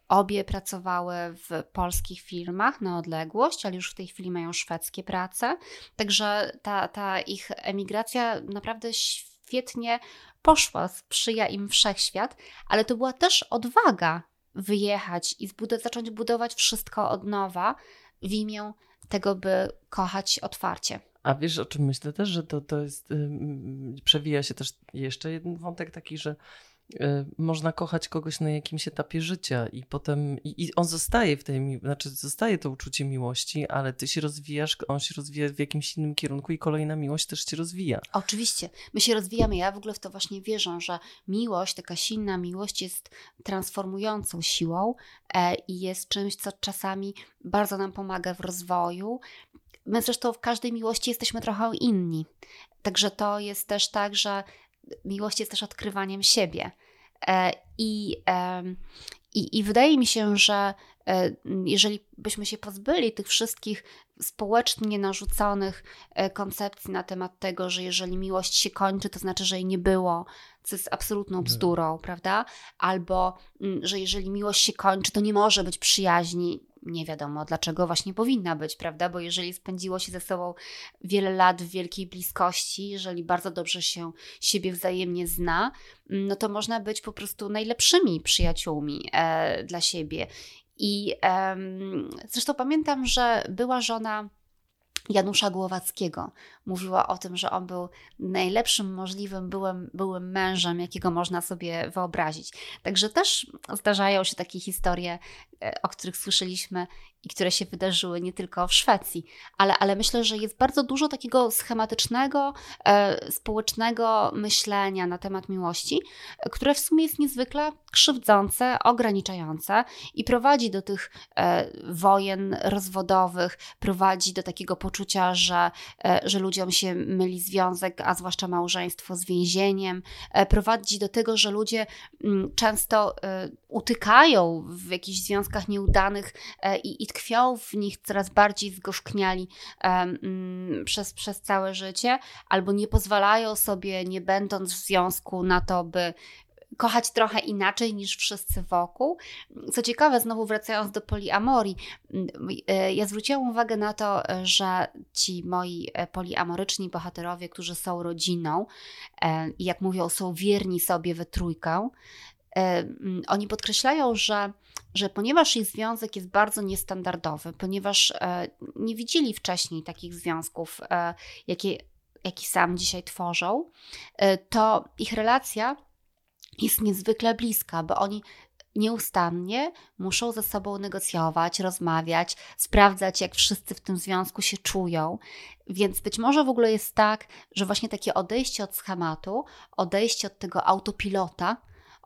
obie pracowały w polskich firmach na odległość, ale już w tej chwili mają szwedzkie prace. Także ta, ta ich emigracja naprawdę świetnie poszła, sprzyja im wszechświat, ale to była też odwaga wyjechać i zbud- zacząć budować wszystko od nowa w imię tego, by kochać otwarcie. A wiesz, o czym myślę też, że to, to jest, ym, przewija się też jeszcze jeden wątek taki, że y, można kochać kogoś na jakimś etapie życia i potem, i, i on zostaje w tej, znaczy zostaje to uczucie miłości, ale ty się rozwijasz, on się rozwija w jakimś innym kierunku i kolejna miłość też się rozwija. Oczywiście, my się rozwijamy. Ja w ogóle w to właśnie wierzę, że miłość, taka silna miłość jest transformującą siłą e, i jest czymś, co czasami bardzo nam pomaga w rozwoju. My zresztą w każdej miłości jesteśmy trochę inni. Także to jest też tak, że miłość jest też odkrywaniem siebie. E, I, i, I wydaje mi się, że jeżeli byśmy się pozbyli tych wszystkich społecznie narzuconych e, koncepcji na temat tego, że jeżeli miłość się kończy, to znaczy, że jej nie było, co jest absolutną bzdurą, prawda? Albo, że jeżeli miłość się kończy, to nie może być przyjaźni. Nie wiadomo, dlaczego właśnie powinna być, prawda? Bo jeżeli spędziło się ze sobą wiele lat w wielkiej bliskości, jeżeli bardzo dobrze się siebie wzajemnie zna, no to można być po prostu najlepszymi przyjaciółmi e, dla siebie. I em, zresztą pamiętam, że była żona Janusza Głowackiego. Mówiła o tym, że on był najlepszym możliwym byłym, byłym mężem, jakiego można sobie wyobrazić. Także też zdarzają się takie historie, e, o których słyszeliśmy i które się wydarzyły nie tylko w Szwecji, ale, ale myślę, że jest bardzo dużo takiego schematycznego, e, społecznego myślenia na temat miłości, które w sumie jest niezwykle krzywdzące, ograniczające i prowadzi do tych e, wojen rozwodowych, prowadzi do takiego poczucia, że, e, że ludziom się myli związek, a zwłaszcza małżeństwo z więzieniem, e, prowadzi do tego, że ludzie m, mm, często e, utykają w jakichś związkach nieudanych e, i, i tkwią w nich coraz bardziej zgorzkniali um, przez, przez całe życie, albo nie pozwalają sobie, nie będąc w związku, na to, by kochać trochę inaczej niż wszyscy wokół. Co ciekawe, znowu wracając do poliamorii, e, ja zwróciłam uwagę na to, że ci moi e, poliamoryczni bohaterowie, którzy są rodziną i jak mówią, są wierni sobie we trójkę, oni podkreślają, że, że ponieważ ich związek jest bardzo niestandardowy, ponieważ e, nie widzieli wcześniej takich związków, e, jakie, jakie sam dzisiaj tworzą, e, to ich relacja jest niezwykle bliska, bo oni nieustannie muszą ze sobą negocjować, rozmawiać, sprawdzać, jak wszyscy w tym związku się czują. Więc być może w ogóle jest tak, że właśnie takie odejście od schematu, odejście od tego autopilota,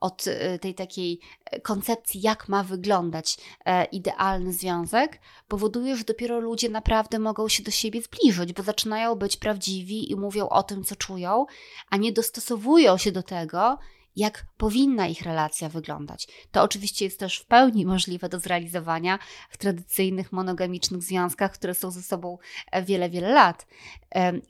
od y, tej takiej e, koncepcji, jak ma wyglądać e, idealny związek, powoduje, że dopiero ludzie naprawdę mogą się do siebie zbliżyć, bo zaczynają być prawdziwi i mówią o tym, co czują, a nie dostosowują się do tego, jak powinna ich relacja wyglądać. To oczywiście jest też w pełni możliwe do zrealizowania w tradycyjnych monogamicznych związkach, które są ze sobą e, wiele, wiele lat.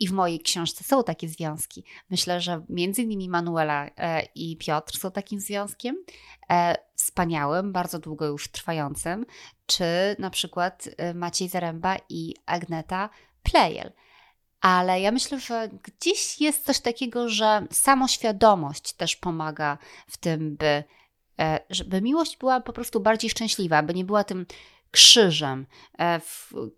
I w mojej książce są takie związki. Myślę, że między innymi Manuela e, i Piotr są takim związkiem e, wspaniałym, bardzo długo już trwającym, czy na przykład Maciej Zaręba i Agneta Plejel ale ja myślę, że gdzieś jest coś takiego, że samoświadomość też pomaga w tym, by, e, żeby miłość była po prostu bardziej szczęśliwa, by nie była tym krzyżem. E,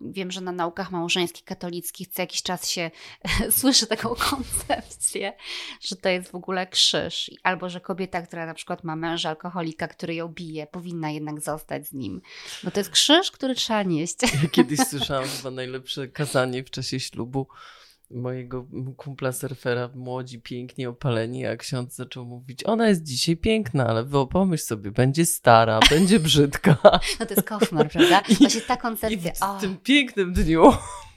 wiem, że na naukach małżeńskich katolickich co jakiś czas się słyszy taką koncepcję, że to jest w ogóle krzyż. Albo, że kobieta, która na przykład ma męża alkoholika, który ją bije, powinna jednak zostać z nim. Bo to jest krzyż, który trzeba nieść. Ja kiedyś słyszałam chyba najlepsze kazanie w czasie ślubu mojego kumpla surfera, młodzi, piękni, opaleni, a ksiądz zaczął mówić, ona jest dzisiaj piękna, ale pomyśl sobie, będzie stara, będzie brzydka. No to jest koszmar, prawda? Właśnie ta koncepcja. I w tym pięknym dniu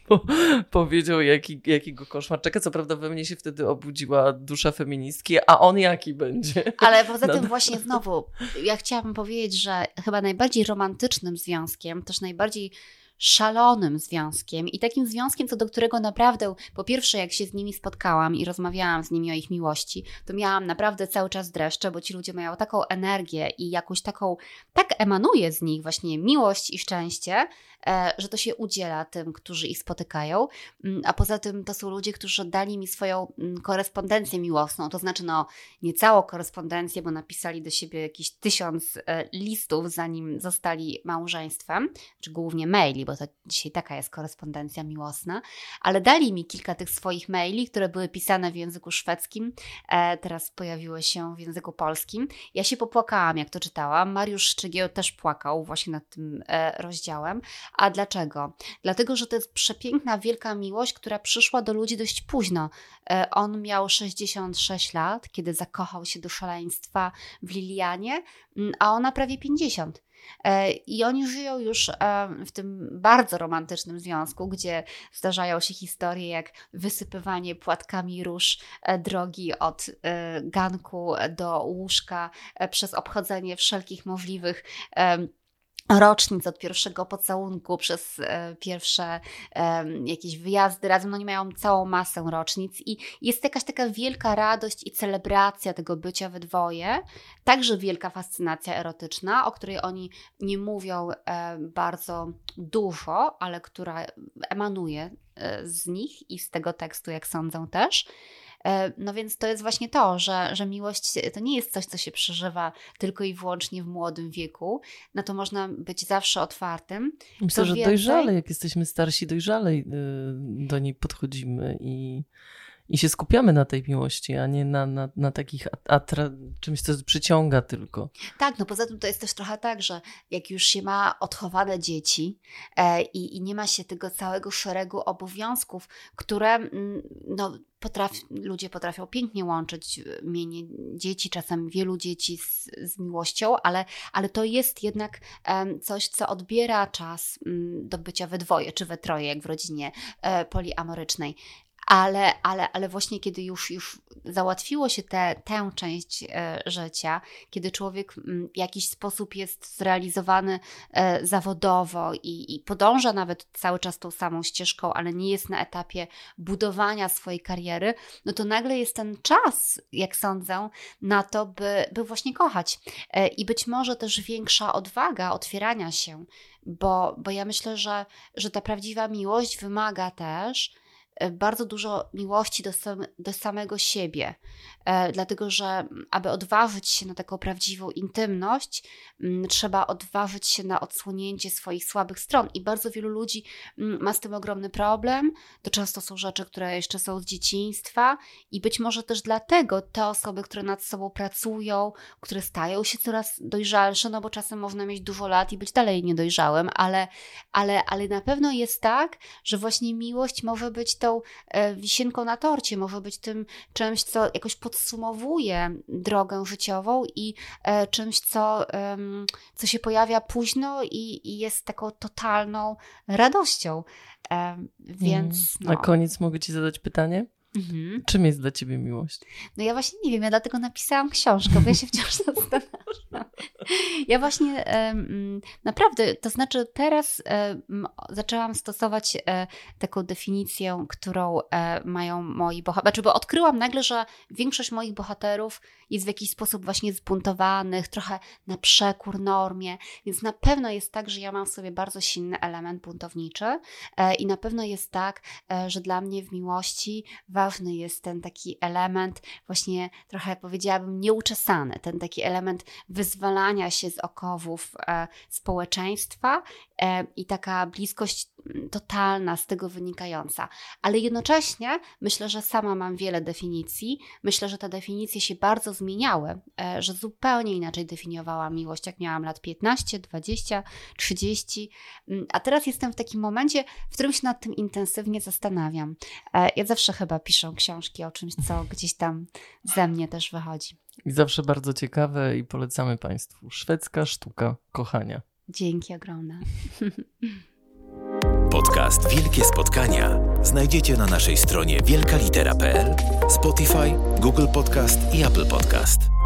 powiedział, jaki, jakiego koszmar czeka. Co prawda we mnie się wtedy obudziła dusza feministki, a on jaki będzie? Ale poza tym właśnie znowu, ja chciałabym powiedzieć, że chyba najbardziej romantycznym związkiem, też najbardziej szalonym związkiem i takim związkiem, co do którego naprawdę, po pierwsze, jak się z nimi spotkałam i rozmawiałam z nimi o ich miłości, to miałam naprawdę cały czas dreszcze, bo ci ludzie mają taką energię i jakąś taką, tak emanuje z nich właśnie miłość i szczęście, E, że to się udziela tym, którzy ich spotykają. Mm, a poza tym to są ludzie, którzy oddali mi swoją mm, korespondencję miłosną, to znaczy no nie całą korespondencję, bo napisali do siebie jakieś tysiąc e, listów, zanim zostali małżeństwem, czy głównie maili, bo to dzisiaj taka jest korespondencja miłosna, ale dali mi kilka tych swoich maili, które były pisane w języku szwedzkim, e, teraz pojawiły się w języku polskim. Ja się popłakałam, jak to czytałam. Mariusz Szczygieł też płakał właśnie nad tym rozdziałem, a dlaczego? Dlatego, że to jest przepiękna, wielka miłość, która przyszła do ludzi dość późno. E, on miał 66 lat, kiedy zakochał się do szaleństwa w Lilianie, mm, a ona prawie 50. E, I oni żyją już e, w tym bardzo romantycznym związku, gdzie zdarzają się historie jak wysypywanie płatkami róż drogi od ganku do łóżka przez obchodzenie wszelkich możliwych rocznic od pierwszego pocałunku przez e, pierwsze jakieś wyjazdy razem. No oni mają całą masę rocznic i jest jakaś taka wielka radość i celebracja tego bycia we dwoje. Także wielka fascynacja erotyczna, o której oni nie mówią e, bardzo dużo, ale która emanuje e, z nich i z tego tekstu, jak sądzą też. No więc to jest właśnie to, że, że miłość to nie jest coś, co się przeżywa tylko i wyłącznie w młodym wieku. Na to można być zawsze otwartym. Myślę, że więcej... dojrzale, jak jesteśmy starsi, dojrzalej y, do niej podchodzimy i i się skupiamy na tej miłości, a nie na, na, na takich atra- czymś, co przyciąga tylko. Tak, no poza tym to jest też trochę tak, że jak już się ma odchowane dzieci e, i, i nie ma się tego całego szeregu obowiązków, które mm, no, potrafi, ludzie potrafią pięknie łączyć e, mienie dzieci, czasem wielu dzieci z, z miłością, ale, ale to jest jednak coś, co odbiera czas um, do bycia we dwoje czy we troje, jak w rodzinie e, poliamorycznej ale, ale, ale właśnie kiedy już, już załatwiło się te, tę część e, życia, kiedy człowiek mm, w jakiś sposób jest zrealizowany e, zawodowo i, i podąża nawet cały czas tą samą ścieżką, ale nie jest na etapie budowania swojej kariery, no to nagle jest ten czas, jak sądzę, na to, by, by właśnie kochać. E, I być może też większa odwaga otwierania się, bo, bo ja myślę, że, że ta prawdziwa miłość wymaga też bardzo dużo miłości do, sam, do samego siebie, e, dlatego że aby odważyć się na taką prawdziwą intymność, m, trzeba odważyć się na odsłonięcie swoich słabych stron. I bardzo wielu ludzi m, ma z tym ogromny problem. To często są rzeczy, które jeszcze są z dzieciństwa. I być może też dlatego te osoby, które nad sobą pracują, które stają się coraz dojrzalsze, no bo czasem można mieć dużo lat i być dalej niedojrzałym, ale, ale, ale na pewno jest tak, że właśnie miłość może być tą e, wisienką na torcie, może być tym czymś, co jakoś podsumowuje drogę życiową i e, czymś, co, co się pojawia późno i, i jest taką totalną radością. Więc. Mm. No. Na koniec mogę Ci zadać pytanie? Mhm. Czym jest dla ciebie miłość? No ja właśnie nie wiem, ja dlatego napisałam książkę, bo ja się wciąż zastanawiam. Ja właśnie naprawdę, to znaczy teraz zaczęłam stosować um, taką definicję, którą e, mają moi bohaterowie, znaczy, bo odkryłam nagle, że większość moich bohaterów jest w jakiś sposób właśnie zbuntowanych, trochę na przekór normie, więc na pewno jest tak, że ja mam w sobie bardzo silny element buntowniczy e, i na pewno jest tak, e, że dla mnie w miłości jest ten taki element, właśnie trochę powiedziałabym nieuczesany, ten taki element wyzwalania się z okowów e, społeczeństwa e, i taka bliskość mm, totalna z tego wynikająca. Ale jednocześnie myślę, że sama mam wiele definicji. Myślę, że te definicje się bardzo zmieniały, e, że zupełnie inaczej definiowałam miłość, jak miałam lat 15, 20, 30, a teraz jestem w takim momencie, w którym się nad tym intensywnie zastanawiam. E, ja zawsze chyba piszę książki o czymś, co gdzieś tam ze mnie też wychodzi. I zawsze bardzo ciekawe i polecamy Państwu. Szwedzka sztuka kochania. Dzięki ogromne. Podcast Wielkie Spotkania znajdziecie na naszej stronie wielkalitera.pl, Spotify, Google Podcast i Apple Podcast.